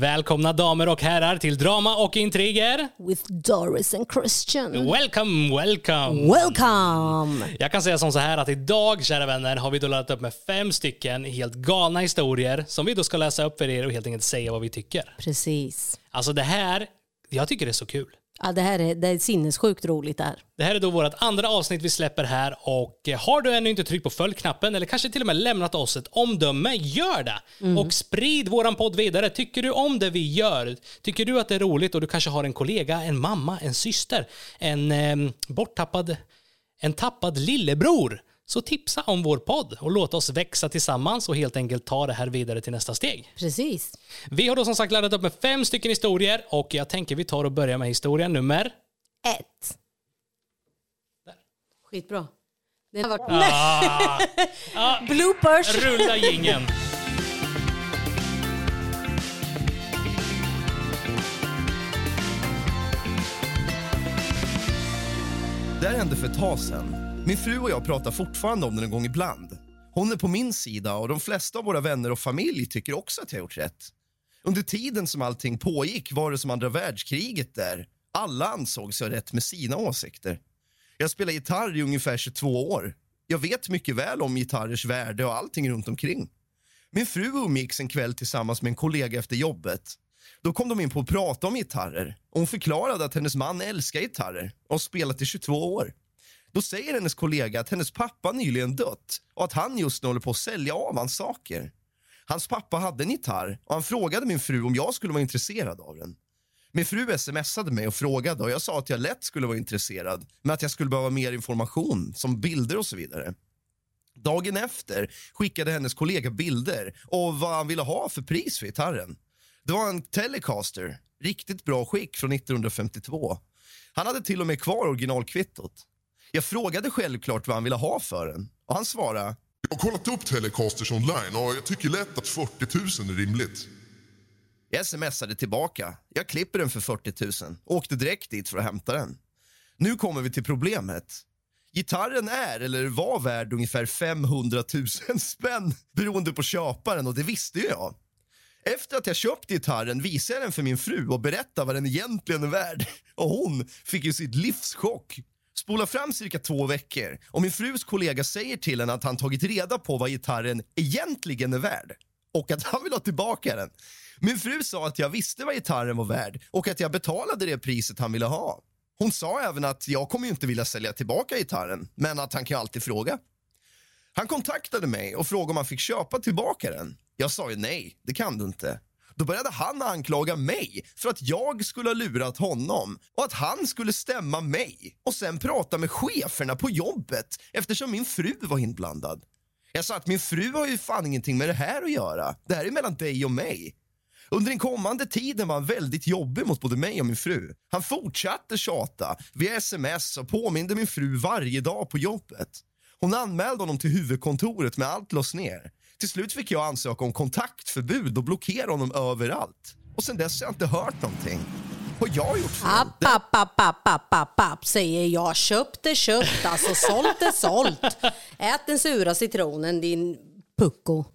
Välkomna damer och herrar till Drama och intriger. With Doris and Christian. Welcome, welcome. Welcome! Jag kan säga som så här att idag, kära vänner, har vi då laddat upp med fem stycken helt galna historier som vi då ska läsa upp för er och helt enkelt säga vad vi tycker. Precis. Alltså det här, jag tycker det är så kul. Ja, det här är, det är sinnessjukt roligt det här. Det här är då vårt andra avsnitt vi släpper här och eh, har du ännu inte tryckt på följknappen eller kanske till och med lämnat oss ett omdöme, gör det! Och sprid våran podd vidare. Tycker du om det vi gör? Tycker du att det är roligt och du kanske har en kollega, en mamma, en syster, en eh, borttappad, en tappad lillebror? Så tipsa om vår podd och låt oss växa tillsammans och helt enkelt ta det här vidare till nästa steg. Precis. Vi har då som sagt laddat upp med fem stycken historier och jag tänker vi tar och börjar med historia nummer Ett. Skitbra. Det har varit... Ah, ah, Bloopers! rulla jingeln. Det här hände för ett tag sedan. Min fru och jag pratar fortfarande om den en gång ibland. Hon är på min sida och de flesta av våra vänner och familj tycker också att jag gjort rätt. Under tiden som allting pågick var det som andra världskriget där. Alla ansåg sig ha rätt med sina åsikter. Jag spelar gitarr i ungefär 22 år. Jag vet mycket väl om gitarrers värde och allting runt omkring. Min fru umgicks en kväll tillsammans med en kollega efter jobbet. Då kom de in på att prata om gitarrer och hon förklarade att hennes man älskar gitarrer och har spelat i 22 år. Då säger hennes kollega att hennes pappa nyligen dött och att han just nu håller på att sälja av hans saker. Hans pappa hade en gitarr och han frågade min fru om jag skulle vara intresserad av den. Min fru smsade mig och frågade och jag sa att jag lätt skulle vara intresserad men att jag skulle behöva mer information, som bilder och så vidare. Dagen efter skickade hennes kollega bilder och vad han ville ha för pris för gitarren. Det var en Telecaster, riktigt bra skick från 1952. Han hade till och med kvar originalkvittot. Jag frågade självklart vad han ville ha för den och han svarade Jag har kollat upp Telecasters online och jag tycker lätt att 40 000 är rimligt. Jag smsade tillbaka. Jag klipper den för 40 000 och åkte direkt dit för att hämta den. Nu kommer vi till problemet. Gitarren är, eller var värd ungefär 500 000 spänn beroende på köparen och det visste ju jag. Efter att jag köpt gitarren visade jag den för min fru och berättade vad den egentligen är värd. Och hon fick ju sitt livschock. Spola fram cirka två veckor och min frus kollega säger till henne att han tagit reda på vad gitarren egentligen är värd och att han vill ha tillbaka den. Min fru sa att jag visste vad gitarren var värd och att jag betalade det priset han ville ha. Hon sa även att jag kommer ju inte vilja sälja tillbaka gitarren, men att han kan ju alltid fråga. Han kontaktade mig och frågade om han fick köpa tillbaka den. Jag sa ju nej, det kan du inte. Då började han anklaga mig för att jag skulle ha lurat honom och att han skulle stämma mig och sen prata med cheferna på jobbet eftersom min fru var inblandad. Jag sa att min fru har ju fan ingenting med det här att göra. Det här är mellan dig och mig. Under den kommande tiden var han väldigt jobbig mot både mig och min fru. Han fortsatte tjata via sms och påminde min fru varje dag på jobbet. Hon anmälde honom till huvudkontoret men allt lades ner. Till slut fick jag ansöka om kontaktförbud och blockera honom överallt. Och sen dess har jag inte hört någonting. Har jag gjort fel? App, app, app, app, app, app, app, säger jag. Köpt är köpt, alltså sålt är sålt. Ät den sura citronen din pucko.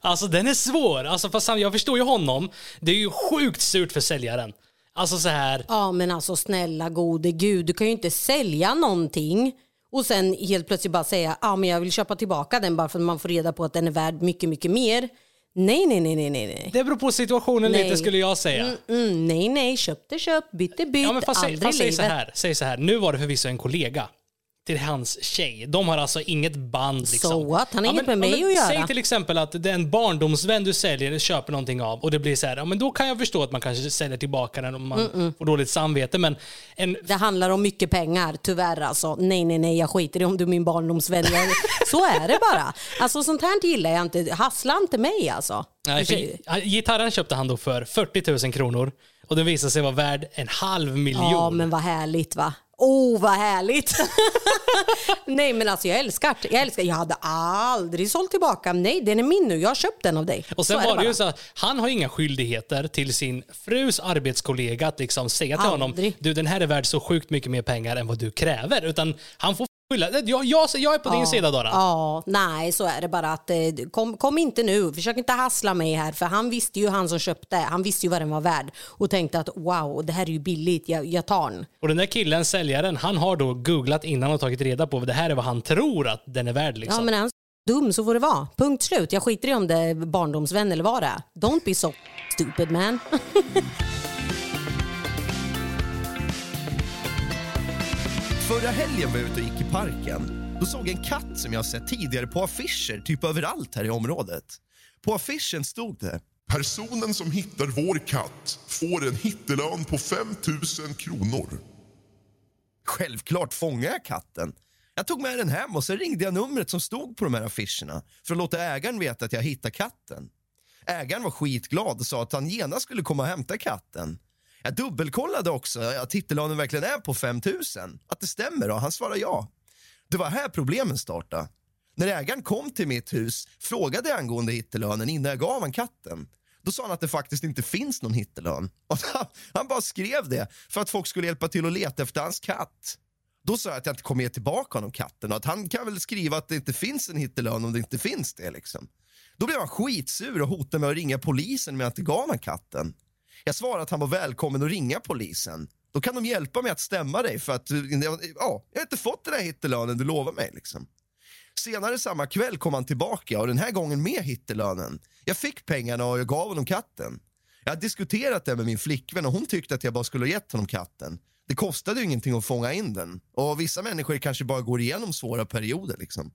Alltså den är svår. Alltså, fast jag förstår ju honom. Det är ju sjukt surt för säljaren. Alltså så här. Ja men alltså snälla gode gud, du kan ju inte sälja någonting och sen helt plötsligt bara säga ja men jag vill köpa tillbaka den bara för att man får reda på att den är värd mycket, mycket mer. Nej, nej, nej, nej, nej. Det beror på situationen Nej. lite skulle jag säga. Mm, mm, nej, nej, köpt är köpt, bytt är bytt, Ja, men fast, säg- aldrig fast säg så här, säg så här. Nu var det förvisso en kollega till hans tjej. De har alltså inget band. Liksom. So what? Han har inget men- med mig men att göra. Säg till exempel att det är en barndomsvän du säljer, köper någonting av och det blir så här, ja men då kan jag förstå att man kanske säljer tillbaka den om man får dåligt samvete. Men en, Det handlar om mycket pengar, tyvärr alltså. Nej, nej, nej, jag skiter i om du är min barndomsvän. Så är det bara. Alltså sånt här gillar jag inte. Hassla inte mig alltså. nej, för, gitarren köpte han då för 40 000 kronor och den visade sig vara värd en halv miljon. Ja, men vad härligt va? Oh, vad härligt! Nej, men alltså jag älskar. Jag älskar Jag hade aldrig sålt tillbaka. Nej, den är min nu. Jag har köpt den av dig. Och sen Så var det ju så han har inga skyldigheter till sin frus arbetskollega att liksom säga till honom Aldrig. du den här är värd så sjukt mycket mer pengar än vad du kräver. Utan han får. Jag, jag, jag är på din sida Dara. Ja, nej så är det bara att eh, kom, kom inte nu, försök inte hassla mig här för han visste ju, han som köpte, han visste ju vad den var värd och tänkte att wow, det här är ju billigt, jag, jag tar den. Och den där killen, säljaren, han har då googlat innan och tagit reda på det här är vad han tror att den är värd. Liksom. Ja men är han dum så får det vara. Punkt slut. Jag skiter i om det är barndomsvän eller vad det är. Don't be so stupid man. Förra helgen var jag ute och gick i parken. Då såg jag en katt som jag sett tidigare på affischer typ överallt här i området. På affischen stod det Personen som hittar vår katt får en hittelön på 5 000 kronor. Självklart fångade jag katten. Jag tog med den hem och så ringde jag numret som stod på de här affischerna för att låta ägaren veta att jag hittat katten. Ägaren var skitglad och sa att han genast skulle komma och hämta katten. Jag dubbelkollade också att hittelönen verkligen är på 5 000. Att det stämmer och han svarade ja. Det var här problemen startade. När ägaren kom till mitt hus frågade jag angående hittelönen innan jag gav han katten. Då sa han att det faktiskt inte finns någon hittelön. Han, han bara skrev det för att folk skulle hjälpa till att leta efter hans katt. Då sa jag att jag inte kommer ge tillbaka honom katten och att han kan väl skriva att det inte finns en hittelön om det inte finns det. Liksom. Då blev han skitsur och hotade med att ringa polisen om jag inte gav honom katten. Jag svarade att han var välkommen att ringa polisen. Då kan de hjälpa mig att stämma dig för att ja, jag har inte fått den här hittelönen du lovade mig. Liksom. Senare samma kväll kom han tillbaka och den här gången med hittelönen. Jag fick pengarna och jag gav honom katten. Jag hade diskuterat det med min flickvän och hon tyckte att jag bara skulle ha gett honom katten. Det kostade ju ingenting att fånga in den och vissa människor kanske bara går igenom svåra perioder. Liksom.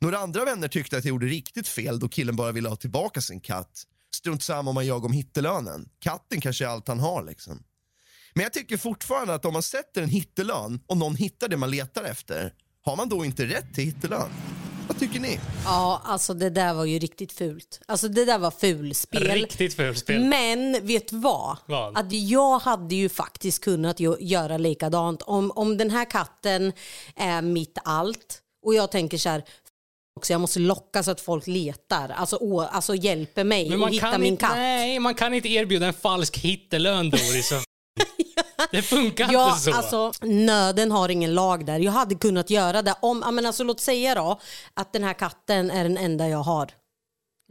Några andra vänner tyckte att jag gjorde riktigt fel då killen bara ville ha tillbaka sin katt. Strunt samma om man jag om hittelönen. Katten kanske är allt han har. Liksom. Men jag tycker fortfarande att om man sätter en hittelön och någon hittar det man letar efter, har man då inte rätt till hittelön? Vad tycker ni? Ja, alltså det där var ju riktigt fult. Alltså det där var fulspel. Riktigt fult spel. Men vet vad? Vad? Att jag hade ju faktiskt kunnat göra likadant. Om, om den här katten är mitt allt och jag tänker så här, också, jag måste locka så att folk letar, alltså, å, alltså hjälper mig att hitta min inte, katt. Nej, man kan inte erbjuda en falsk hittelön Doris. det funkar Ja, inte så. alltså nöden har ingen lag där. Jag hade kunnat göra det. Om, ja, men alltså, låt säga då att den här katten är den enda jag har.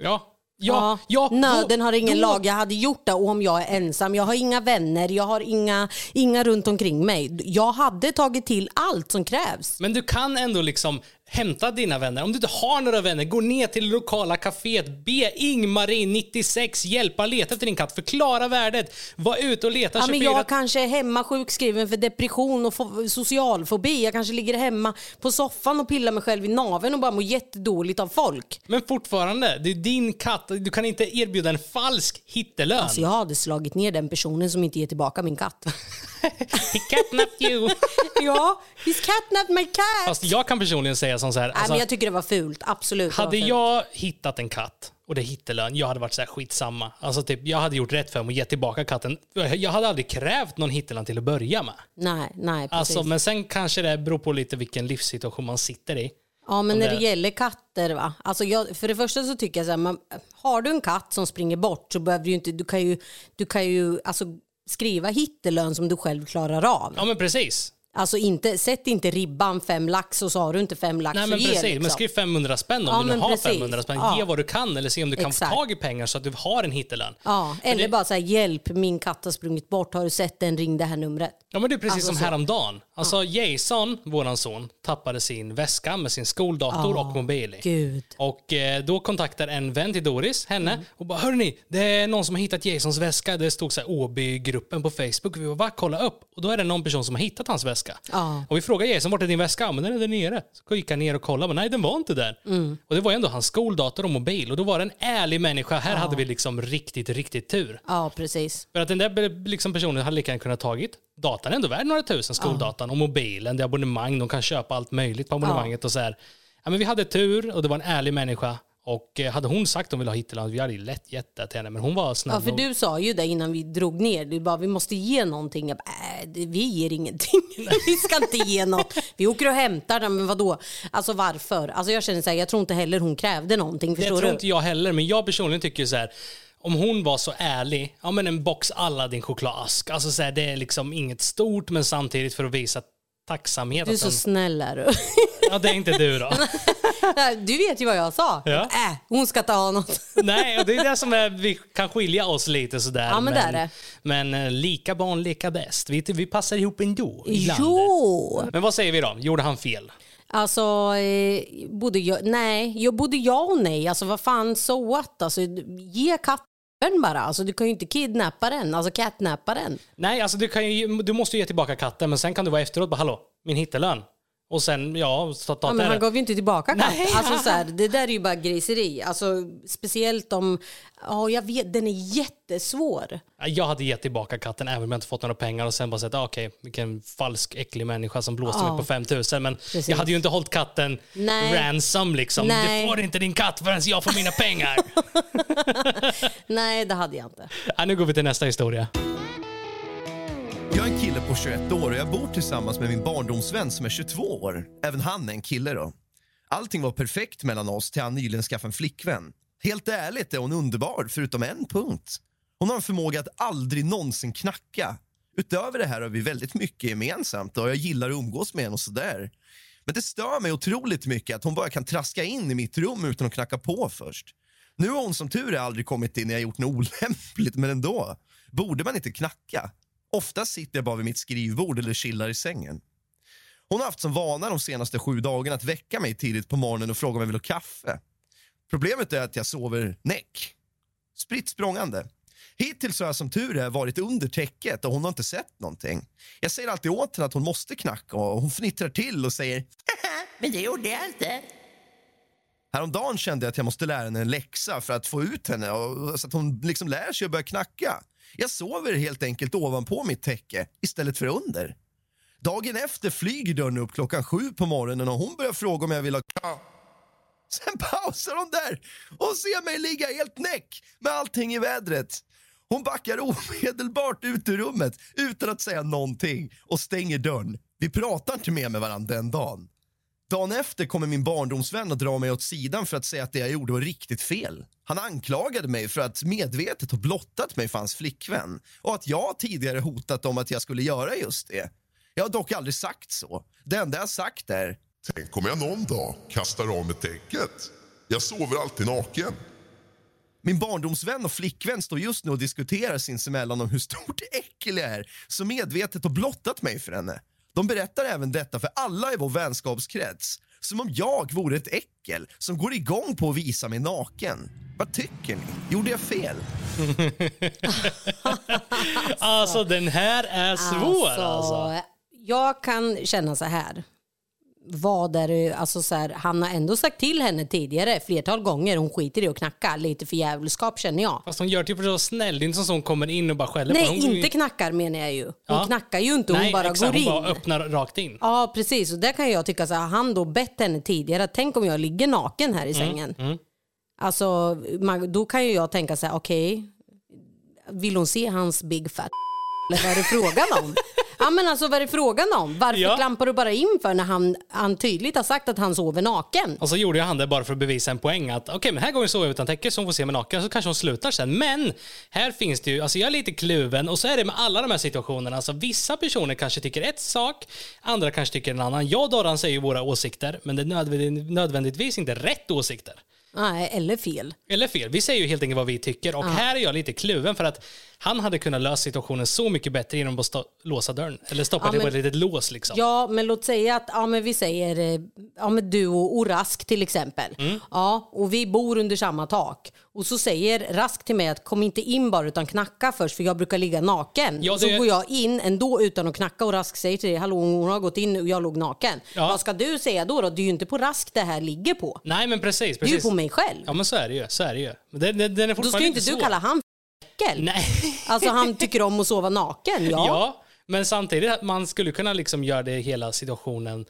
ja. Ja, ja, nöden då- har ingen då- lag. Jag hade gjort det om jag är ensam. Jag har inga vänner, jag har inga, inga runt omkring mig. Jag hade tagit till allt som krävs. Men du kan ändå liksom hämta dina vänner. Om du inte har några vänner, gå ner till det lokala kaféet, be Ingmarin 96 hjälpa leta efter din katt, förklara värdet, var ute och leta. Ja, men 24 jag kanske är hemma sjukskriven för depression och fo- socialfobi. Jag kanske ligger hemma på soffan och pillar mig själv i naveln och bara mår jättedåligt av folk. Men fortfarande, det är din katt. Du kan inte erbjuda en falsk hittelön. Alltså jag hade slagit ner den personen som inte ger tillbaka min katt. He catnapped you. ja, he's catnapped my cat. Fast jag kan personligen säga som så här. Nej, Alltså, men jag tycker det var fult, absolut. hade fult. jag hittat en katt och det är hittelön, jag hade varit så här skitsamma. Alltså typ, jag hade gjort rätt för mig och gett tillbaka katten. Jag hade aldrig krävt någon hittelön till att börja med. Nej, nej precis. Alltså, men sen kanske det beror på lite vilken livssituation man sitter i. Ja, men när det- gäller katter, va? Alltså jag, för det första så tycker jag så här, man, har du en katt som springer bort så behöver du inte, du kan ju, du kan ju alltså, skriva hittelön som du själv klarar av. Ja men precis. Alltså inte, sätt inte ribban fem lax och så har du inte fem lax Nej men precis, liksom. men skriv 500 spänn om Ja, du nu har precis. 500 spänn. Ja. Ge vad du kan eller se om du kan Exakt. få tag i pengar så att du har en hittelön. Ja, eller det- bara så här, hjälp min katt har sprungit bort, har du sett den, ring det här numret. Ja men det är precis Alltså som så. häromdagen. Alltså Jason, våran son, tappade sin väska med sin skoldator och mobil. Gud. Och eh, då kontaktar en vän till Doris henne Mm. och bara hörni, det är någon som har hittat Jasons väska. Det stod så här Åby-gruppen på Facebook. Vi bara, va? Kolla upp. Och då är det någon person som har hittat hans väska. Ja. Och vi frågar Jason, vart är din väska? Ja, Men den är där nere. Så gick han ner och kollade, men nej den var inte där. Mm. Och det var ändå hans skoldator och mobil. Och då var det en ärlig människa. Här hade vi liksom riktigt, riktigt tur. Ja, precis. För att den där liksom personen hade lika gärna kunnat tagit datan är ändå värd några tusen, skoldatan och mobilen, det är abonnemang, de kan köpa allt möjligt på abonnemanget och så här. Ja, men vi hade tur och det var en ärlig människa och eh, hade hon sagt att hon ville ha hitteland, vi hade ju lätt gett det till henne, men hon var snäll. Ja, för och- du sa ju det innan vi drog ner. Du bara, vi måste ge någonting. Jag bara, äh, det- vi ger ingenting. vi ska inte ge något. Vi åker och hämtar den, men vadå? Alltså varför? Alltså jag känner så här, jag tror inte heller hon krävde någonting. det Förstår tror du? inte jag heller, men jag personligen tycker så här. Om hon var så ärlig, ja men en box alla din chokladask. Alltså så här, det är liksom inget stort men samtidigt för att visa tacksamhet. Du är så den, snäll är du. ja, det är inte du då. Du vet ju vad jag sa. Ja. Äh, hon ska ta ha något. Nej, och det är det som är, vi kan skilja oss lite sådär. Ja, men det är det. men eh, lika barn, lika bäst. Vi, vi passar ihop ändå. ibland. Jo! Men vad säger vi då? Gjorde han fel? Alltså, eh, både jag, nej, jag, både ja och nej. Alltså vad fan, so what? Alltså, ge katten bara. Alltså, du kan ju inte kidnappa den, alltså catnappa den. Nej, alltså du, kan ju, du måste ju ge tillbaka katten, men sen kan du vara efteråt bara hallå, min hittelön. Och sen, ja, ta, ta Ja, men han gav ju inte tillbaka. Nej. Alltså, så här, det där är ju bara griseri. Alltså, speciellt om, ja jag vet, den är jättesvår. Jag hade gett tillbaka katten även om jag inte fått några pengar och sen bara sett, ah, okej, vilken falsk äcklig människa som blåste Ja. mig på 5000. Men Precis. jag hade ju inte hållit katten Nej. ransom liksom. Nej. Du får inte din katt förrän jag får mina pengar. Nej, det hade jag inte. ja, nu går vi till nästa historia. Jag är en kille på 21 år och jag bor tillsammans med min barndomsvän som är 22 år. Även han är en kille då. Allting var perfekt mellan oss till han nyligen skaffade en flickvän. Helt ärligt är hon underbar, förutom en punkt. Hon har en förmåga att aldrig någonsin knacka. Utöver det här har vi väldigt mycket gemensamt och jag gillar att umgås med henne och sådär. Men det stör mig otroligt mycket att hon bara kan traska in i mitt rum utan att knacka på först. Nu har hon som tur är aldrig kommit in när jag gjort något olämpligt, men ändå. Borde man inte knacka? Ofta sitter jag bara vid mitt skrivbord eller chillar i sängen. Hon har haft som vana de senaste sju dagarna att väcka mig tidigt på morgonen och fråga om jag vill ha kaffe. Problemet är att jag sover näck. Spritt språngande. Hittills har jag som tur är varit under täcket och hon har inte sett någonting. Jag säger alltid åt henne att hon måste knacka och hon fnittrar till och säger Men det gjorde jag inte. Häromdagen kände jag att jag måste lära henne en läxa för att få ut henne och, så att hon liksom lär sig att börja knacka. Jag sover helt enkelt ovanpå mitt täcke istället för under. Dagen efter flyger dörren upp klockan sju på morgonen och hon börjar fråga om jag vill ha. Sen pausar hon där och ser mig ligga helt näck med allting i vädret. Hon backar omedelbart ut ur rummet utan att säga någonting och stänger dörren. Vi pratar inte mer med varandra den dagen. Dagen efter kommer min barndomsvän att dra mig åt sidan för att säga att det jag gjorde var riktigt fel. Han anklagade mig för att medvetet ha blottat mig för hans flickvän och att jag tidigare hotat om att jag skulle göra just det. Jag har dock aldrig sagt så. Det enda jag sagt är Tänk om jag någon dag kastar av mig täcket. Jag sover alltid naken. Min barndomsvän och flickvän står just nu och diskuterar sinsemellan om hur stort äckel jag är som medvetet har blottat mig för henne. De berättar även detta för alla i vår vänskapskrets. Som om jag vore ett äckel som går igång på att visa mig naken. Vad tycker ni? Gjorde jag fel? Alltså den här är svår alltså. Jag kan känna så här. Vad är det, alltså så här, han har ändå sagt till henne tidigare flertal gånger, hon skiter i att knacka, lite för jävelskap känner jag. Fast hon gör typ så snäll, det är inte som hon kommer in och bara skäller Nej, på hon inte in- knackar menar jag ju. Hon Ja. knackar ju inte, hon Nej, bara exakt, går in. Hon bara öppnar rakt in. Ja, precis. Och där kan jag tycka så här, han då bett henne tidigare, tänk om jag ligger naken här i Mm, sängen. Alltså, man, då kan ju jag tänka så här, okej, vill hon se hans big fat eller vad är det frågan om? ja men alltså vad är det frågan om? Varför Ja. klampar du bara in för när han, han tydligt har sagt att han sover naken? Och så gjorde jag han det bara för att bevisa en poäng att okej, men här går hon sova utan täcke så hon får se mig naken så kanske hon slutar sen. Men här finns det ju, alltså jag är lite kluven och så är det med alla de här situationerna. Alltså vissa personer kanske tycker ett sak, andra kanske tycker en annan. Jag och Dorran säger ju våra åsikter, men det är nödvändigt- nödvändigtvis inte rätt åsikter. Nej, eller fel. Eller fel. Vi säger ju helt enkelt vad vi tycker och här är jag lite kluven för att han hade kunnat lösa situationen så mycket bättre genom att låsa dörren. Eller stoppa Ja, det på ett litet lås liksom. Ja, men låt säga att ja, men vi säger eh, ja, men du och, och Rask till exempel. Mm. Ja, och vi bor under samma tak. Och så säger Rask till mig att kom inte in bara utan knacka först för jag brukar ligga naken. Ja, Och så det- går jag in ändå utan att knacka och Rask säger till dig hallå hon har gått in och jag låg naken. Ja. Vad ska du säga då, då? Det är ju inte på Rask det här ligger på. Nej men precis. Det är ju precis. på mig själv. Ja men så är det ju. Så är det ju. Den, den, den är då ska ju inte du så. kalla han för äckel. Nej. Alltså han tycker om att sova naken. Ja. Ja, men samtidigt att man skulle kunna liksom göra det hela situationen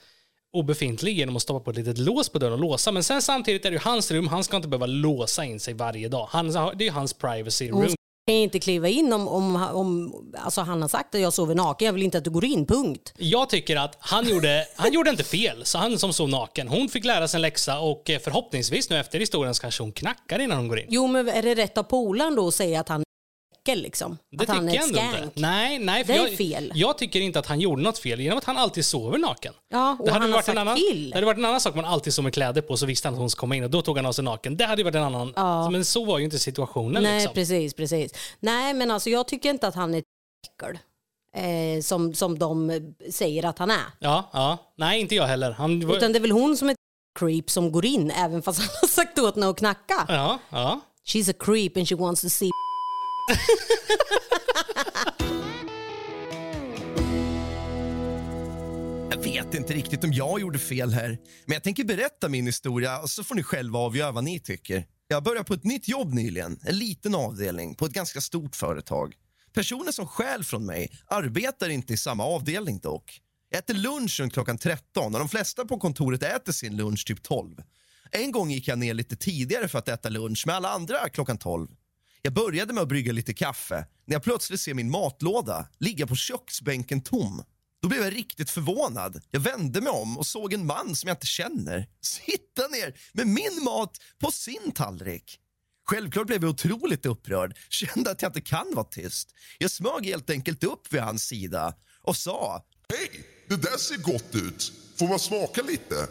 obefintlig genom att stoppa på ett litet lås på dörren och låsa. Men sen samtidigt är det ju hans rum, han ska inte behöva låsa in sig varje dag. Han, det är ju hans privacy Hon room. kan ju inte kliva in om, om, om alltså han har sagt att jag sover naken. Jag vill inte att du går in, punkt. Jag tycker att han gjorde, han gjorde inte fel, så han som sov naken. Hon fick lära sig en läxa och eh, förhoppningsvis nu efter historien så kanske hon knackar innan hon går in. Jo, men är det rätt av polaren då att säga att han är äckel liksom. Det att han är ett inte. Nej, nej. Det är jag, fel. Jag tycker inte att han gjorde något fel genom att han alltid sover naken. Ja, och det hade han har varit en sagt annan, till. Det hade varit en annan sak om man alltid såg med kläder på så visste han att hon skulle komma in och då tog han av sig naken. Det hade varit en annan. Men så var ju inte situationen. Nej, liksom. precis, precis. Nej, men alltså jag tycker inte att han är ett äckel. Eh, som, som de säger att han är. Ja, ja. Nej, inte jag heller. Han. Utan det är väl hon som är ett creep som går in även fast han har sagt åt henne att knacka. Ja, ja. She's a creep and she wants to see Jag vet inte riktigt om jag gjorde fel här, men jag tänker berätta min historia och så får ni själva avgöra vad ni tycker. Jag började på ett nytt jobb nyligen, en liten avdelning på ett ganska stort företag. Personer som stjäl från mig arbetar inte i samma avdelning dock. Jag äter lunch runt klockan 13 och de flesta på kontoret äter sin lunch typ 12. En gång gick jag ner lite tidigare för att äta lunch med alla andra klockan 12. Jag började med att brygga lite kaffe när jag plötsligt ser min matlåda ligga på köksbänken tom. Då blev jag riktigt förvånad. Jag vände mig om och såg en man som jag inte känner sitta ner med min mat på sin tallrik. Självklart blev jag otroligt upprörd, kände att jag inte kan vara tyst. Jag smög helt enkelt upp vid hans sida och sa Hej, det där ser gott ut. Får man smaka lite?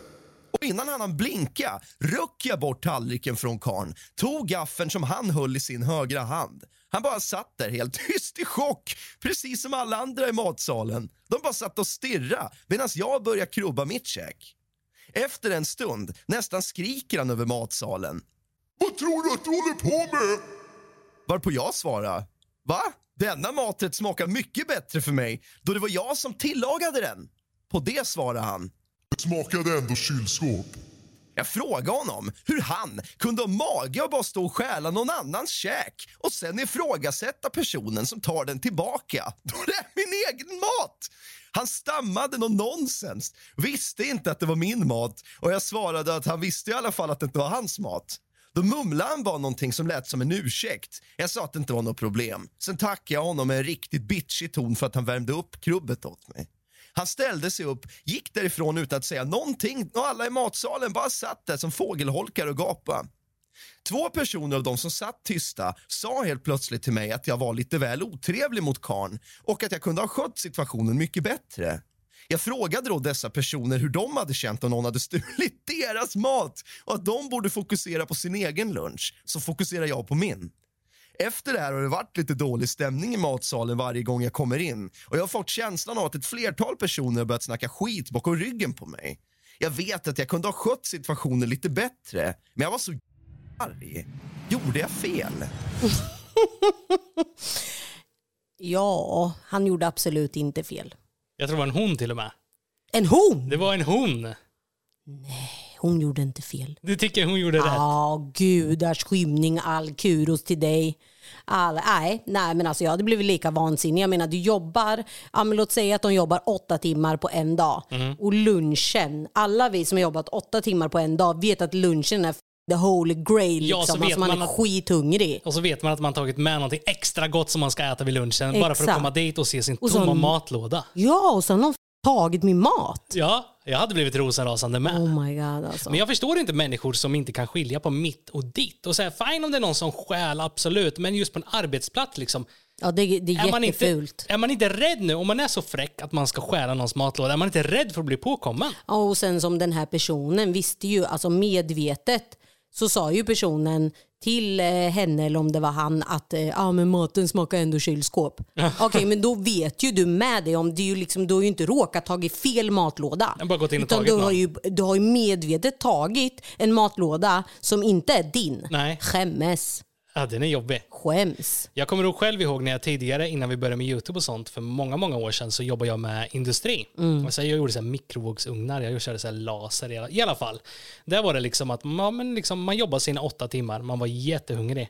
Och innan han hann blinka röck jag bort tallriken från karn, tog gaffeln som han höll i sin högra hand. Han bara satt där helt tyst i chock, precis som alla andra i matsalen. De bara satt och stirrade medan jag började krubba mitt käk. Efter en stund nästan skriker han över matsalen. Vad tror du att du håller på med? Varpå jag svarade, va? Denna maträtt smakar mycket bättre för mig då det var jag som tillagade den. På det svarade han, det smakade ändå kylskåp. Jag frågade honom hur han kunde ha mage att bara stå och stjäla någon annans käk och sen ifrågasätta personen som tar den tillbaka. Då är det min egen mat! Han stammade någon nonsens, visste inte att det var min mat och jag svarade att han visste i alla fall att det inte var hans mat. Då mumlade han bara någonting som lät som en ursäkt. Jag sa att det inte var något problem. Sen tackade jag honom med en riktigt bitchig ton för att han värmde upp krubbet åt mig. Han ställde sig upp, gick därifrån utan att säga någonting och alla i matsalen bara satt där som fågelholkar och gapade. Två personer av de som satt tysta sa helt plötsligt till mig att jag var lite väl otrevlig mot karn och att jag kunde ha skött situationen mycket bättre. Jag frågade då dessa personer hur de hade känt om någon hade stulit deras mat och att de borde fokusera på sin egen lunch, så fokuserar jag på min. Efter det här har det varit lite dålig stämning i matsalen varje gång jag kommer in och jag har fått känslan av att ett flertal personer har börjat snacka skit bakom ryggen på mig. Jag vet att jag kunde ha skött situationen lite bättre, men jag var så arg. Gjorde jag fel? Ja, han gjorde absolut inte fel. Jag tror det var en hon till och med. En hon! Det var en hon. Hon gjorde inte fel. Du tycker hon gjorde rätt? Ja, gudars skymning, all kuros till dig. All, nej, nej, men alltså jag hade blivit lika vansinnig. Jag menar, du jobbar, ja, men låt säga att de jobbar åtta timmar på en dag. Mm. Och lunchen, alla vi som har jobbat åtta timmar på en dag vet att lunchen är the holy grail. Ja, Liksom. så alltså man, man är att- skithungrig. Och så vet man att man tagit med någonting extra gott som man ska äta vid lunchen. Bara för att Exakt. komma dit och se sin Och så- tomma matlåda. Ja, och sen har de tagit min mat. Ja, jag hade blivit rosenrasande med. Oh my god alltså. Men jag förstår inte människor som inte kan skilja på mitt och ditt. Och säga, fine om det är någon som stjäl, absolut. Men just på en arbetsplats liksom. Ja, det, det är Är man, inte, är man inte rädd nu, om man är så fräck att man ska stjäla någons matlåda, är man inte rädd för att bli påkommen? Ja, och sen som den här personen visste ju, alltså medvetet, så sa ju personen till eh, henne eller om det var han att ah, men maten smakar ändå kylskåp. Okej, men då vet ju du med det om det är ju liksom, du har ju inte råkat tagit fel matlåda. Jag bara gått in och Utan tagit du har, ju, du har ju medvetet tagit en matlåda som inte är din. Nej. Skämmes. Ja, den är jobbig. Skäms. Jag kommer ihåg själv ihåg när jag tidigare, innan vi började med YouTube och sånt, för många, många år sedan så jobbade jag med industri. Och så jag gjorde så här mikrovågsugnar, jag körde så här laser i alla, i alla fall. Där var det liksom att man, liksom, man jobbade sina åtta timmar, man var jättehungrig.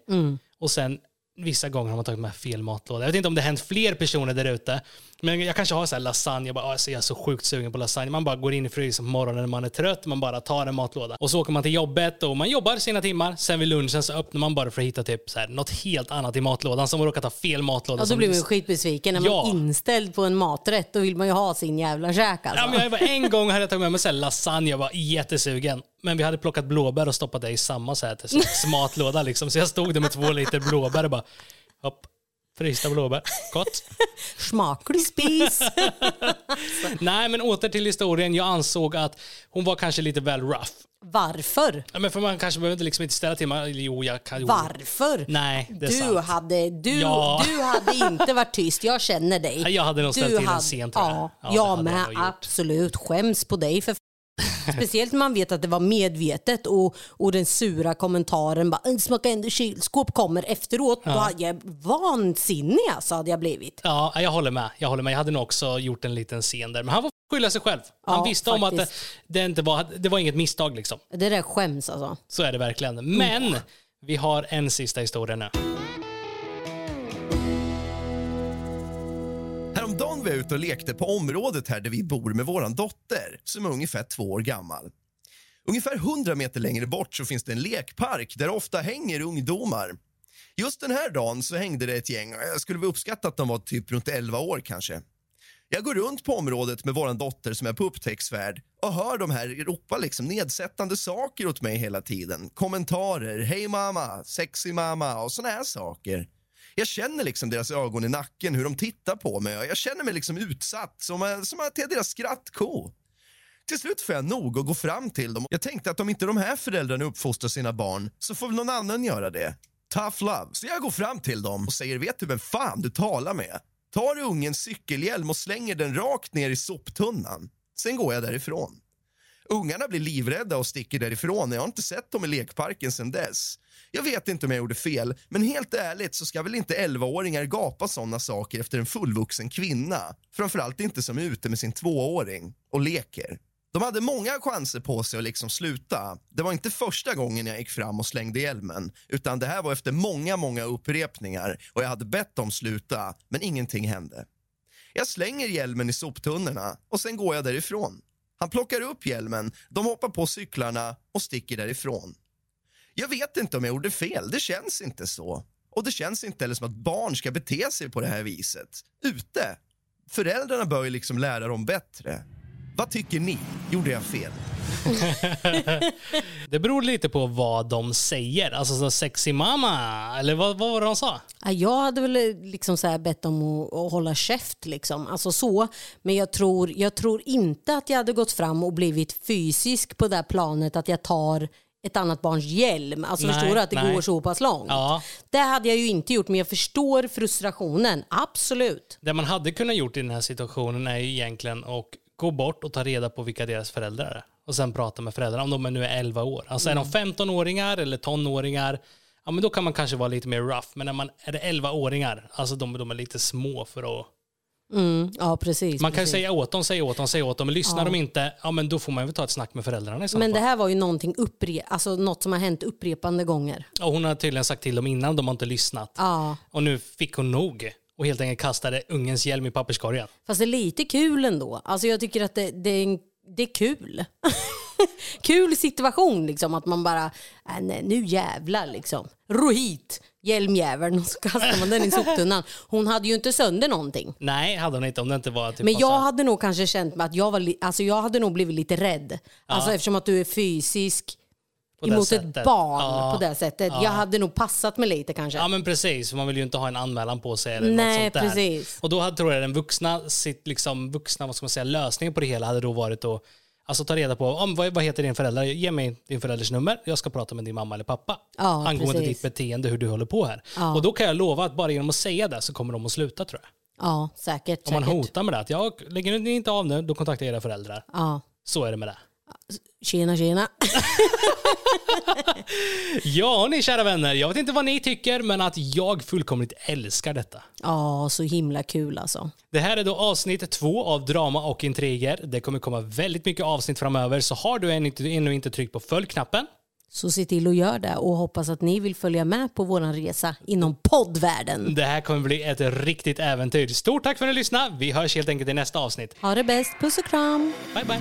Och sen vissa gånger har man tagit med fel matlåda. Jag vet inte om det hänt fler personer där ute. Men jag kanske har så här lasagne, jag, bara, alltså, jag är så sjukt sugen på lasagne. Man bara går in i frysen på morgonen när man är trött, man bara tar en matlåda. Och så åker man till jobbet och man jobbar sina timmar. Sen vid lunchen så öppnar man bara för att hitta typ så här, något helt annat i matlådan som råkat ha fel matlåda. Ja, då blir man ju skitbesviken. När man Ja. är inställd på en maträtt då vill man ju ha sin jävla käk alltså. Ja, men jag var, en gång hade jag tagit med mig så här lasagne, jag var jättesugen. Men vi hade plockat blåbär och stoppat det i samma så här, matlåda. Liksom. Så jag stod där med två liter blåbär och bara hopp, Frysta blåbär. Gott. Smaklig spis. Nej, men åter till historien. Jag ansåg att hon var kanske lite väl rough. Varför? Ja, men för man kanske behöver liksom inte ställa till mig. Jo, jag kan. Jo. Varför? Nej, det är Du sant. hade, du, Ja. du hade inte varit tyst, jag känner dig. Jag hade nog ställt till en scen, jag. Ja, Ja, jag jag med. gjort. Absolut. Skäms på dig för Speciellt när man vet att det var medvetet och, och den sura kommentaren bara "Det smakar ändå kylskåp kommer efteråt. Då hade jag vansinnig alltså hade jag blivit. Ja, jag håller med. Jag håller med. Jag hade nog också gjort en liten scen där. Men han får skylla sig själv. Han Ja, visste om att det, faktiskt. det, inte var, det var inget misstag. Liksom. Det där skäms alltså. Så är det verkligen. Men vi har en sista historia nu. Var jag ute och lekte på området här där vi bor med vår dotter som är ungefär två år gammal. Ungefär 100 meter längre bort så finns det en lekpark där det ofta hänger ungdomar. Just den här dagen så hängde det ett gäng. Jag skulle väl uppskatta att de var typ runt 11 år kanske. Jag går runt på området med vår dotter som är på upptäcktsfärd och hör de här ropa liksom nedsättande saker åt mig hela tiden. Kommentarer, hej mamma, sexy mamma och såna här saker. Jag känner liksom deras ögon i nacken, hur de tittar på mig jag känner mig liksom utsatt, som, som att jag är deras skrattko. Till slut får jag nog och gå fram till dem. Jag tänkte att om inte de här föräldrarna uppfostrar sina barn så får väl någon annan göra det. Tough love. Så jag går fram till dem och säger, vet du vem fan du talar med? Tar ungens cykelhjälm och slänger den rakt ner i soptunnan. Sen går jag därifrån. Ungarna blir livrädda och sticker därifrån. Jag har inte sett dem i lekparken sedan dess. Jag vet inte om jag gjorde fel, men helt ärligt så ska väl inte 11-åringar gapa sådana saker efter en fullvuxen kvinna. Framförallt inte som är ute med sin tvååring och leker. De hade många chanser på sig att liksom sluta. Det var inte första gången jag gick fram och slängde hjälmen utan det här var efter många, många upprepningar och jag hade bett dem sluta, men ingenting hände. Jag slänger hjälmen i soptunnorna och sen går jag därifrån. Han plockar upp hjälmen, de hoppar på cyklarna och sticker därifrån. Jag vet inte om jag gjorde fel, det känns inte så. Och det känns inte heller som att barn ska bete sig på det här viset. Ute. Föräldrarna bör ju liksom lära dem bättre. Vad tycker ni? Gjorde jag fel? Det beror lite på vad de säger. Alltså så sexy mamma, eller vad, vad var det de sa? Ja, Jag hade väl liksom så här bett dem att, att hålla käft. Liksom. Alltså så. Men jag tror, jag tror inte att jag hade gått fram och blivit fysisk på det här planet att jag tar ett annat barns hjälm. Alltså Nej, förstår du att det nej. går så pass långt? Ja. Det hade jag ju inte gjort, men jag förstår frustrationen. Absolut. Det man hade kunnat gjort i den här situationen är ju egentligen att gå bort och ta reda på vilka deras föräldrar är. Och sen prata med föräldrarna, om de nu är 11 år. Alltså är de 15-åringar eller tonåringar, ja men då kan man kanske vara lite mer rough. Men när man är det 11-åringar, alltså de, de är lite små för att... Mm, ja, precis. Man kan ju precis. säga åt dem, säga åt dem, säga åt dem. Men lyssnar de inte, ja men då får man väl ta ett snack med föräldrarna i så Men fall. det här var ju någonting uppre- alltså något som har hänt upprepande gånger. Och hon har tydligen sagt till dem innan, de har inte lyssnat. Ja, Och nu fick hon nog och helt enkelt kastade ungens hjälm i papperskorgen. fast det är lite kul ändå. Alltså jag tycker att det, det, är, en- det är kul. kul situation liksom att man bara, äh, nej, nu jävlar liksom. Ro hit hjälmjäveln och så kastar man den i soptunnan. Hon hade ju inte sönder någonting. Nej, hade hon inte om det inte var typ Men jag massa- hade nog kanske känt mig att jag var, alltså jag hade nog blivit lite rädd. Alltså eftersom att du är fysisk På emot ett barn Ja. på det sättet. Jag hade nog passat mig lite kanske. Ja men precis, man vill ju inte ha en anmälan på sig eller Nej, något sånt där. precis. Och då hade, tror jag den vuxna, sitt, liksom, vuxna vad ska man säga, lösningen på det hela hade då varit att alltså, ta reda på om, vad, vad heter din förälder, ge mig din förälders nummer, jag ska prata med din mamma eller pappa Ja, angående precis. ditt beteende, hur du håller på här. Och då kan jag lova att bara genom att säga det så kommer de att sluta tror jag. Ja, säkert. Om man säkert. hotar med det, att jag lägger ni inte av nu, då kontaktar jag era föräldrar. Ja. Så är det med det. Tjena, tjena. Ja, ni kära vänner, jag vet inte vad ni tycker, men att jag fullkomligt älskar detta. Ja, så himla kul alltså. Det här är då avsnitt två av Drama och intriger. Det kommer komma väldigt mycket avsnitt framöver, så har du ännu inte, tryckt på följ-knappen, Så se till att göra det och hoppas att ni vill följa med på vår resa inom poddvärlden. det här kommer bli ett riktigt äventyr. Stort tack för att ni lyssnade. Vi hörs helt enkelt i nästa avsnitt. Ha det bäst. Puss och kram. Bye, bye.